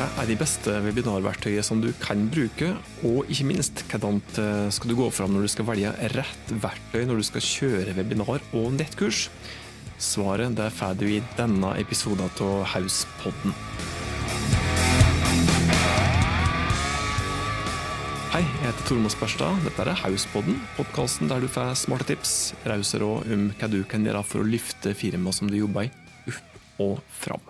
hva er de beste webinarverktøyene som du kan bruke, og ikke minst, hvordan skal du gå fram når du skal velge rett verktøy når du skal kjøre webinar og nettkurs? Svaret det får du i denne episoden av Hauspodden. Hei, jeg heter Tormod Sperstad. Dette er Hauspodden, podkasten der du får smarte tips, rause råd om hva du kan gjøre for å løfte firmaet som du jobber i, opp og fram.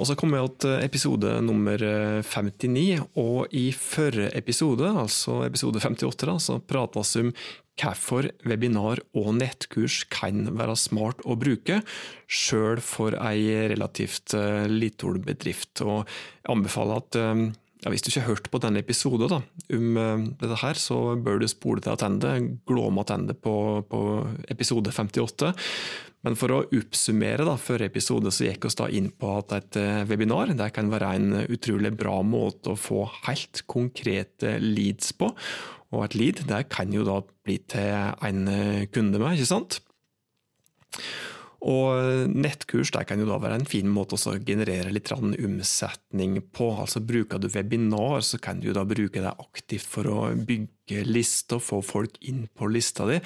Og så kommer vi til episode nummer 59, og i forrige episode, altså episode 58, da, så prata vi om hvorfor webinar og nettkurs kan være smart å bruke, sjøl for ei relativt uh, liten bedrift. Og jeg anbefaler at uh, ja, Hvis du ikke har hørt på denne episoden om uh, dette, her, så bør du spole til attende, Glåme attende på, på episode 58. Men for å oppsummere da, før episode så gikk vi da inn på at et eh, webinar det kan være en utrolig bra måte å få helt konkrete leads på. Og et lead det kan jo da bli til en eh, kunde med, ikke sant? Og nettkurs der kan jo da være en fin måte å generere litt omsetning på. Altså Bruker du webinar, så kan du da bruke det aktivt for å bygge lister, få folk inn på lista di.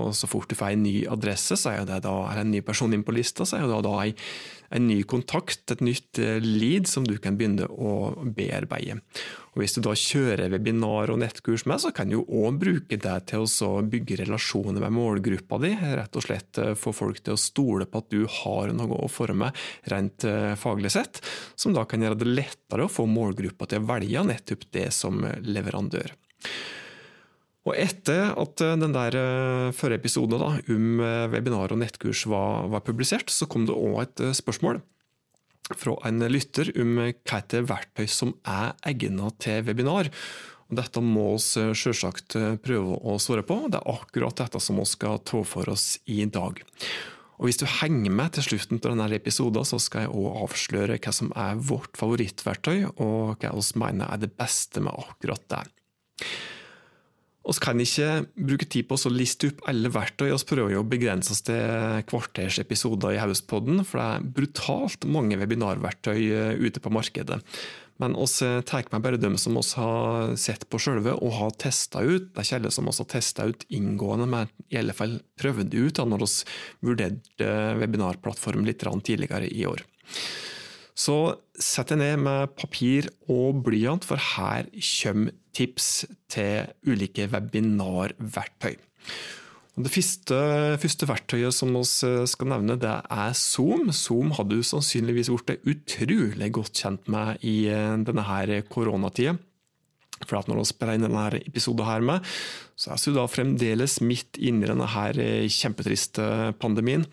Og så fort du får en ny adresse, så er det da er en ny person inn på lista, så er det da en, en ny kontakt, et nytt eh, lead, som du kan begynne å bearbeide. Og Hvis du da kjører webinar og nettkurs med, så kan du òg bruke det til å bygge relasjoner med målgruppa di. Rett og slett eh, få folk til å stole på at du har noe å forme rent eh, faglig sett, som da kan gjøre det lettere å få målgruppa til å velge nettopp det som leverandør. Og etter at eh, den der eh, forrige episoden om eh, webinar og nettkurs var, var publisert, så kom det òg et spørsmål fra en lytter om hva er verktøy som er egnet til webinar. Og dette må vi selvsagt prøve å svare på. Det er akkurat dette som vi skal ta for oss i dag. Og Hvis du henger med til slutten av denne episoden, så skal jeg også avsløre hva som er vårt favorittverktøy, og hva vi mener er det beste med akkurat det. Vi kan ikke bruke tid på å liste opp alle verktøy, vi prøver å begrense oss til kvarters episoder i Hauspodden, for det er brutalt mange webinarverktøy eh, ute på markedet. Men vi eh, tar med bare dem som vi har sett på sjølve og har testa ut. Det er ikke alle som vi har testa ut inngående, men i alle fall prøvd ut da når vi vurderte webinarplattformen litt tidligere i år. Så sett deg ned med papir og blyant, for her kommer tips til ulike webinarverktøy. Det første, første, verktøyet som vi skal nevne, det er Zoom. Zoom hadde du sannsynligvis blitt utrolig godt kjent med i eh, denne koronatida. For at når vi inn denne episoden her med, så er vi fremdeles midt inne i denne eh, kjempetriste pandemien.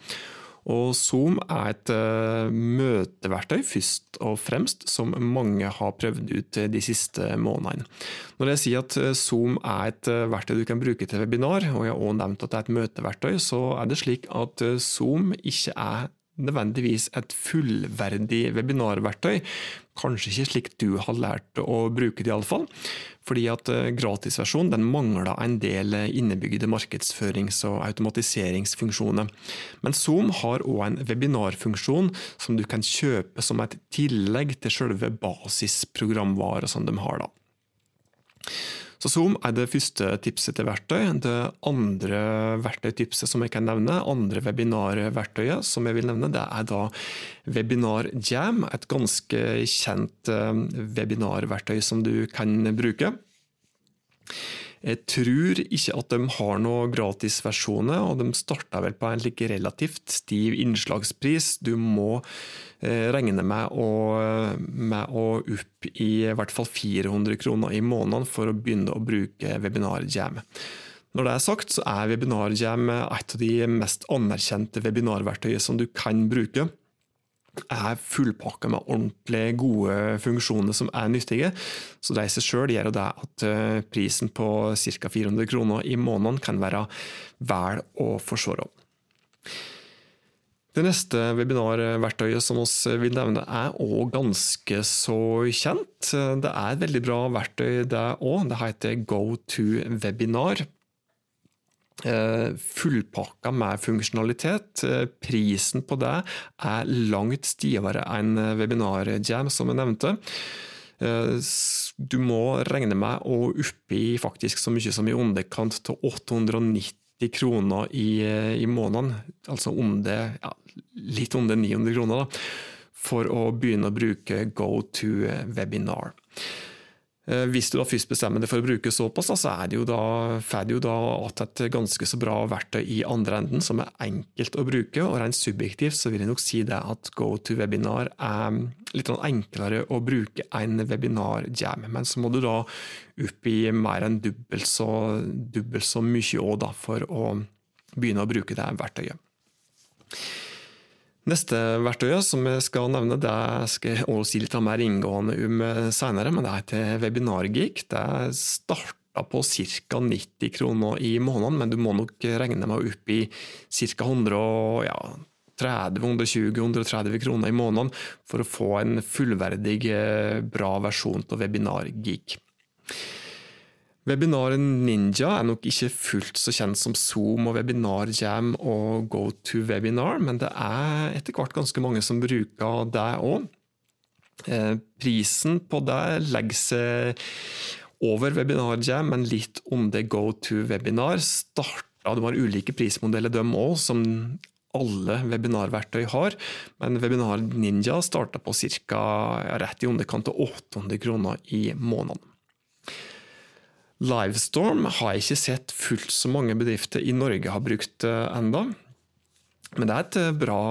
Og Zoom er et uh, møteverktøy, først og fremst, som mange har prøvd ut de siste månedene. Når jeg sier at eh, Zoom er et verktøy du kan bruke til webinar, og jeg har også nevnt at det er et møteverktøy, så er det slik at Zoom ikke er nødvendigvis et fullverdig webinarverktøy. Kanskje ikke slik du har lært å bruke det, iallfall. Fordi at eh, gratisversjonen den mangler en del innebygde markedsførings- og automatiseringsfunksjoner. Men Zoom har òg en webinarfunksjon som du kan kjøpe som et tillegg til selve basisprogramvara som de har. da. Så Zoom er det første tipset til verktøy. Det andre verktøytipset som jeg kan nevne, andre webinarverktøyet som jeg vil nevne, det er da Webinar Jam, et ganske kjent eh, webinarverktøy som du kan bruke. Jeg tror ikke at de har noen gratisversjoner, og de starter vel på en like relativt stiv innslagspris. Du må eh, regne med å, med å opp i i hvert fall 400 kroner i måneden for å begynne å bruke WebinarJam. Når det er sagt, så er WebinarJam et av de mest anerkjente webinarverktøyene som du kan bruke er fullpakka med ordentlig gode funksjoner som er nyttige. Så det i seg sjøl gjør det at eh, prisen på ca. 400 kroner i måneden kan være vel å forsvare. Det neste webinarverktøyet som vi vil nevne, er òg ganske så kjent. Det er et veldig bra verktøy, det òg. Det heter GoToWebinar. Eh, fullpakka med funksjonalitet. Eh, prisen på det er langt stivere enn webinarjam, som jeg nevnte. Eh, du må regne med å oppi faktisk så mye som i underkant av 890 kroner i, i måneden, altså under, ja, litt under 900 kroner, da, for å begynne å bruke Go to webinar. Eh, hvis du da først bestemmer deg for å bruke såpass, så er det jo da, får du da et ganske så bra verktøy i andre enden, som er enkelt å bruke. og Rent subjektivt så vil jeg nok si det at GoToWebinar er litt enklere å bruke enn webinar-jam. Men så må du da opp i mer enn dobbelt så, dubbelt så mye òg, for å begynne å bruke det verktøyet. Neste verktøyet som jeg skal nevne, det skal jeg også si litt mer inngående om eh, senere, men det er til WebinarGeek. Det starta på ca. 90 kroner i måneden, men du må nok regne meg opp i ca. 130-120-130 kroner i måneden for å få en fullverdig, eh, bra versjon av WebinarGeek. Webinar Ninja er nok ikke fullt så kjent som Zoom og Webinar Jam og GoToWebinar, men det er etter hvert ganske mange som bruker det òg. Eh, prisen på det legger seg over Webinar Jam, men litt under GoToWebinar. Starta, de har ulike prismodeller, de òg, som alle webinarverktøy har, men Webinar Ninja starta på ca. rett i underkant av 800 kroner i måneden. Livestorm har jeg ikke sett fullt så mange bedrifter i Norge har brukt eh, enda. Men det er et eh, bra,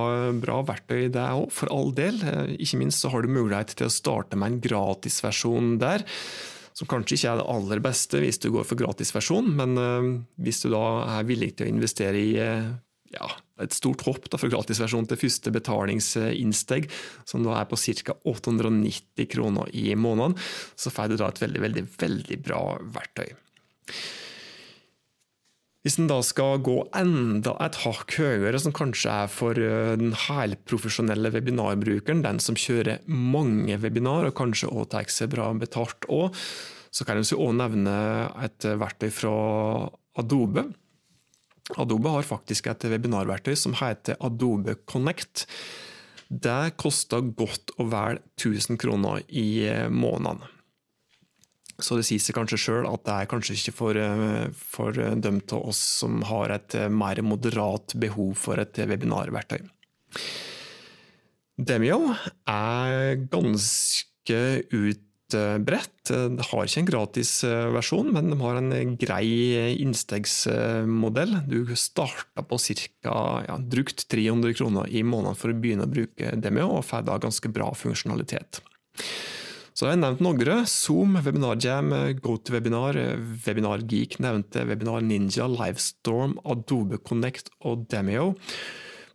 bra verktøy, det òg, for all del. Eh, ikke minst så har du mulighet til å starte med en gratisversjon der. Som kanskje ikke er det aller beste hvis du går for gratisversjon, men hvis du da er villig til å investere i ja, et stort hopp da, fra gratisversjon til første betalingsinnsteg, som da er på ca. 890 kroner i måneden, så får du da et veldig, veldig, veldig bra verktøy. Hvis en da skal gå enda et hakk høyere, som kanskje er for eh, den helprofesjonelle webinarbrukeren, den som kjører mange webinar og kanskje også tar seg bra betalt òg, så kan en også nevne et verktøy fra Adobe Adobe har faktisk et webinarverktøy som heter Adobe Connect. Det koster godt og vel 1000 kroner i måneden. Så det sier seg kanskje sjøl at det er kanskje ikke for, for dem av oss som har et mer moderat behov for et webinarverktøy. Demio er ganske ut brett. De har ikke en gratis eh, versjon, men de har en grei innstegsmodell. Du starter på ca. Ja, drukt 300 kroner i måneden for å begynne å bruke Demio, og får da ganske bra funksjonalitet. Så jeg har nevnt noen. Zoom, WebinarJam, GoToWebinar, WebinarGeek nevnte Webinar Livestorm, Adobe Connect og Demio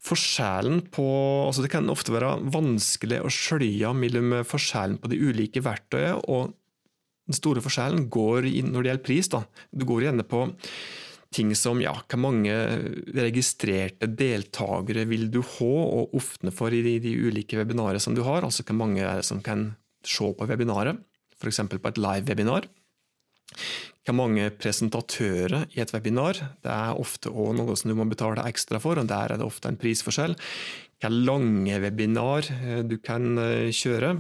forskjellen på altså Det kan ofte være vanskelig å skjøye mellom forskjellen på de ulike verktøyene, og den store forskjellen går inn når det gjelder pris. Da. Du går gjerne på ting som ja, hvor mange registrerte deltakere vil du ha og åpne for i de, de ulike webinarene som du har, altså hvor mange er det som kan se på webinaret, f.eks. på et live-webinar hvor mange presentatører i et webinar. Det er ofte også noe som du må betale ekstra for, og der er det ofte en prisforskjell. Hvor lange webinar eh, du kan eh, kjøre.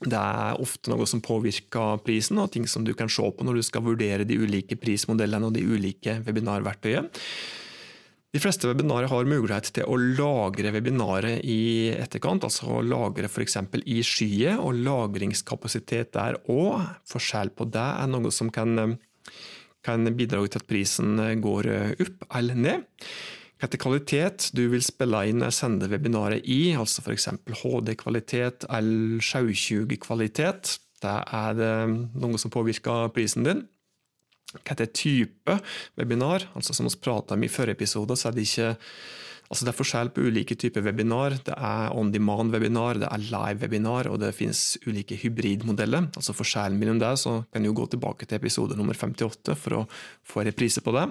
Det er ofte noe som påvirker prisen, og ting som du kan se på når du skal vurdere de ulike prismodellene og de ulike webinarverktøyene. De fleste webinarer har mulighet til å lagre webinaret i etterkant, altså å lagre f.eks. i skyet, og lagringskapasitet der òg. Forskjell på det er noe som kan, kan bidra til at prisen går opp eller ned. Hvilken kvalitet du vil spille inn sende webinaret i, altså f.eks. HD-kvalitet eller 720-kvalitet, det er noe som påvirker prisen din hva heter type webinar. altså Som vi prata om i forrige episode, så er det ikke altså Det er forskjell på ulike typer webinar. Det er on demand-webinar, det er live-webinar, og det finnes ulike hybridmodeller. altså Forskjellen mellom det, så kan du gå tilbake til episode nummer 58 for å få reprise på det.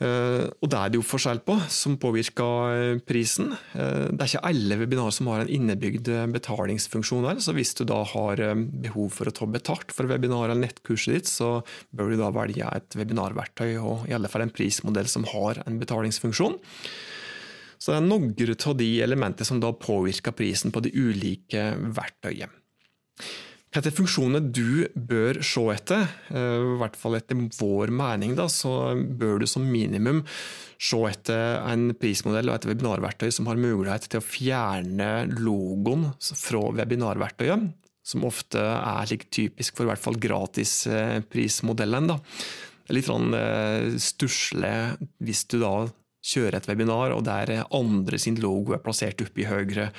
Eh, og det er det jo forskjell på, som påvirker eh, prisen. Eh, det er ikke alle webinarer som har en innebygd betalingsfunksjon her, så hvis du da har behov for å ta betalt for webinar eller nettkurset ditt, så bør du da velge et webinarverktøy, og i alle fall en prismodell som har en betalingsfunksjon. Så det er noen av de elementene som da påvirker prisen på de ulike verktøyene. Hvilke funksjoner du bør se etter, eh, i hvert fall etter vår mening, da, så bør du som minimum se etter en prismodell og et webinarverktøy som har mulighet til å fjerne logoen fra webinarverktøyet, som ofte er like typisk for i hvert fall gratisprismodellen. Litt sånn eh, stusslig hvis du da kjøre et webinar, og der andre sin logo er plassert oppe i høyre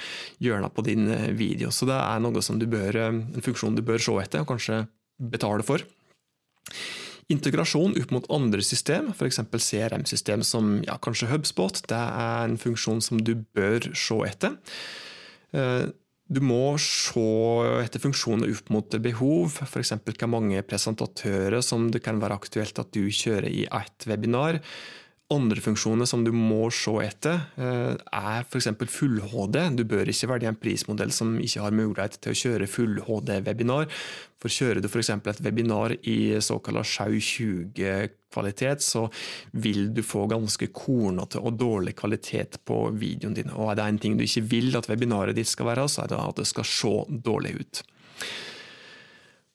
hjørne på din eh, video. Så det er noe som du bør, eh, en funksjon du bør se etter, og kanskje betale for. Integrasjon opp mot andre system, f.eks. CRM-system som ja, kanskje HubSpot, det er en funksjon som du bør se etter. Eh, du må se etter funksjoner opp mot behov, f.eks. hvor mange presentatører som det kan være aktuelt at du kjører i ett webinar andre funksjoner som du må se etter, eh, er f.eks. full-HD. Du bør ikke velge en prismodell som ikke har mulighet til å kjøre full-HD-webinar. For Kjører du f.eks. et webinar i såkalt 720-kvalitet, så vil du få ganske kornete og dårlig kvalitet på videoen din. Og Er det en ting du ikke vil at webinaret ditt skal være, så er det at det skal se dårlig ut.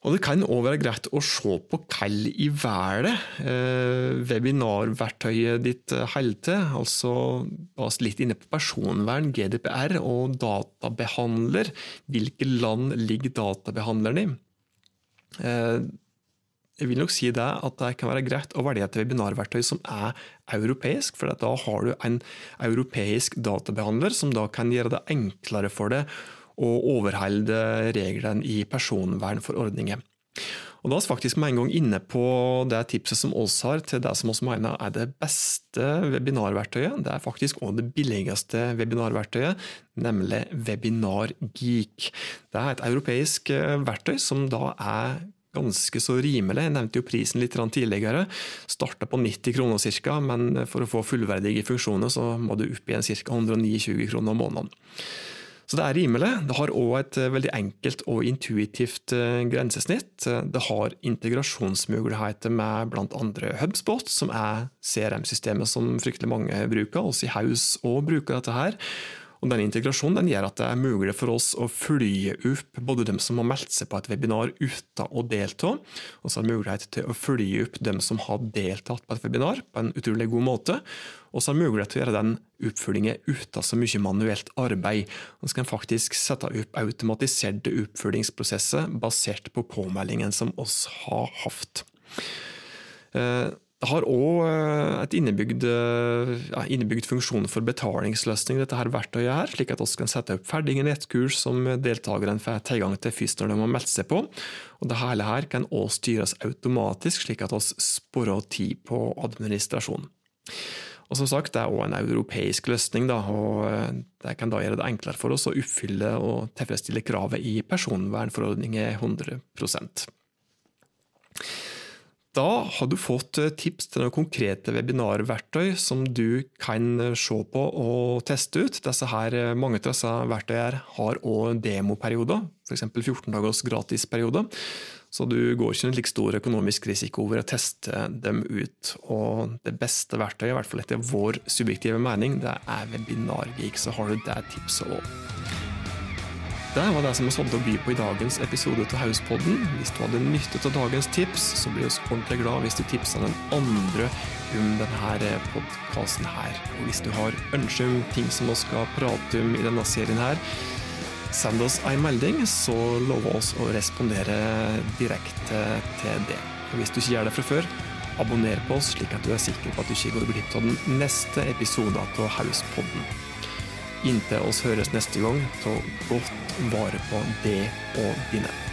Og Det kan òg være greit å se på hva i været eh, webinarverktøyet ditt holder til. Altså litt inne på personvern, GDPR og databehandler. Hvilke land ligger databehandleren i? Eh, jeg vil nok si det at det kan være greit å velge et webinarverktøy som er europeisk, for da har du en europeisk databehandler som da kan gjøre det enklere for deg og overholde reglene i personvernforordningen. Og Da er vi faktisk med en gang inne på det tipset som oss har til det som vi mener er det beste webinarverktøyet. Det er faktisk også det billigste webinarverktøyet, nemlig WebinarGeek. Det er et europeisk eh, verktøy som da er ganske så rimelig. Jeg nevnte jo prisen litt tidligere. Starta på 90 kroner ca., men for å få fullverdige funksjoner så må du opp igjen ca. 129 kroner om måneden. Så det er rimelig. Det har òg et eh, veldig enkelt og intuitivt eh, grensesnitt. Det har integrasjonsmuligheter med bl.a. HubSpot, som er CRM-systemet som fryktelig mange bruker. Også i Haus òg bruker dette her. Og denne Integrasjonen den gjør at det er mulig for oss å fly opp både dem som har meldt seg på et webinar uten å delta, og så har mulighet til å fly opp dem som har deltatt på et webinar på en utrolig god måte. Og så har mulighet til å gjøre den oppfølgingen uten så mye manuelt arbeid. Så kan faktisk sette opp automatiserte oppfølgingsprosesser basert på påmeldingen som oss har hatt. Det har òg eh, et innebygd, eh, ja, innebygd, funksjon for betalingsløsning, dette her verktøyet her, slik at vi kan sette opp ferdige nettkurs som deltakerne får tilgang til først når de har meldt seg på. Og det hele her kan òg styres automatisk, slik at vi sparer tid på administrasjon. Og som sagt, Det er òg en europeisk løsning, da, og eh, det kan da gjøre det enklere for oss å oppfylle og tilfredsstille kravet i personvernforordningen 100 da har du fått eh, tips til noen konkrete webinarverktøy som du kan eh, se på og teste ut. Disse her, eh, mange av disse verktøyene har òg demoperioder, f.eks. 14 dagers gratisperiode. Så du går ikke en like stor økonomisk risiko over å teste dem ut. Og det beste verktøyet, i hvert fall etter vår subjektive mening, det er WebinarGeek. Så har du det tipset òg. Det var det som vi hadde å by på i dagens episode av Hauspodden. Hvis du hadde nyttet av dagens tips, så blir vi ordentlig glad hvis du tipser den andre om denne podkasten her. Og hvis du har ønsker om ting som vi skal prate om i denne serien her, send oss en melding, så lover oss å respondere direkte til det. Og hvis du ikke gjør det fra før, abonner på oss, slik at du er sikker på at du ikke går glipp av den neste episoden av Hauspodden. Inntil oss høres neste gang, ta godt vare på det og dine.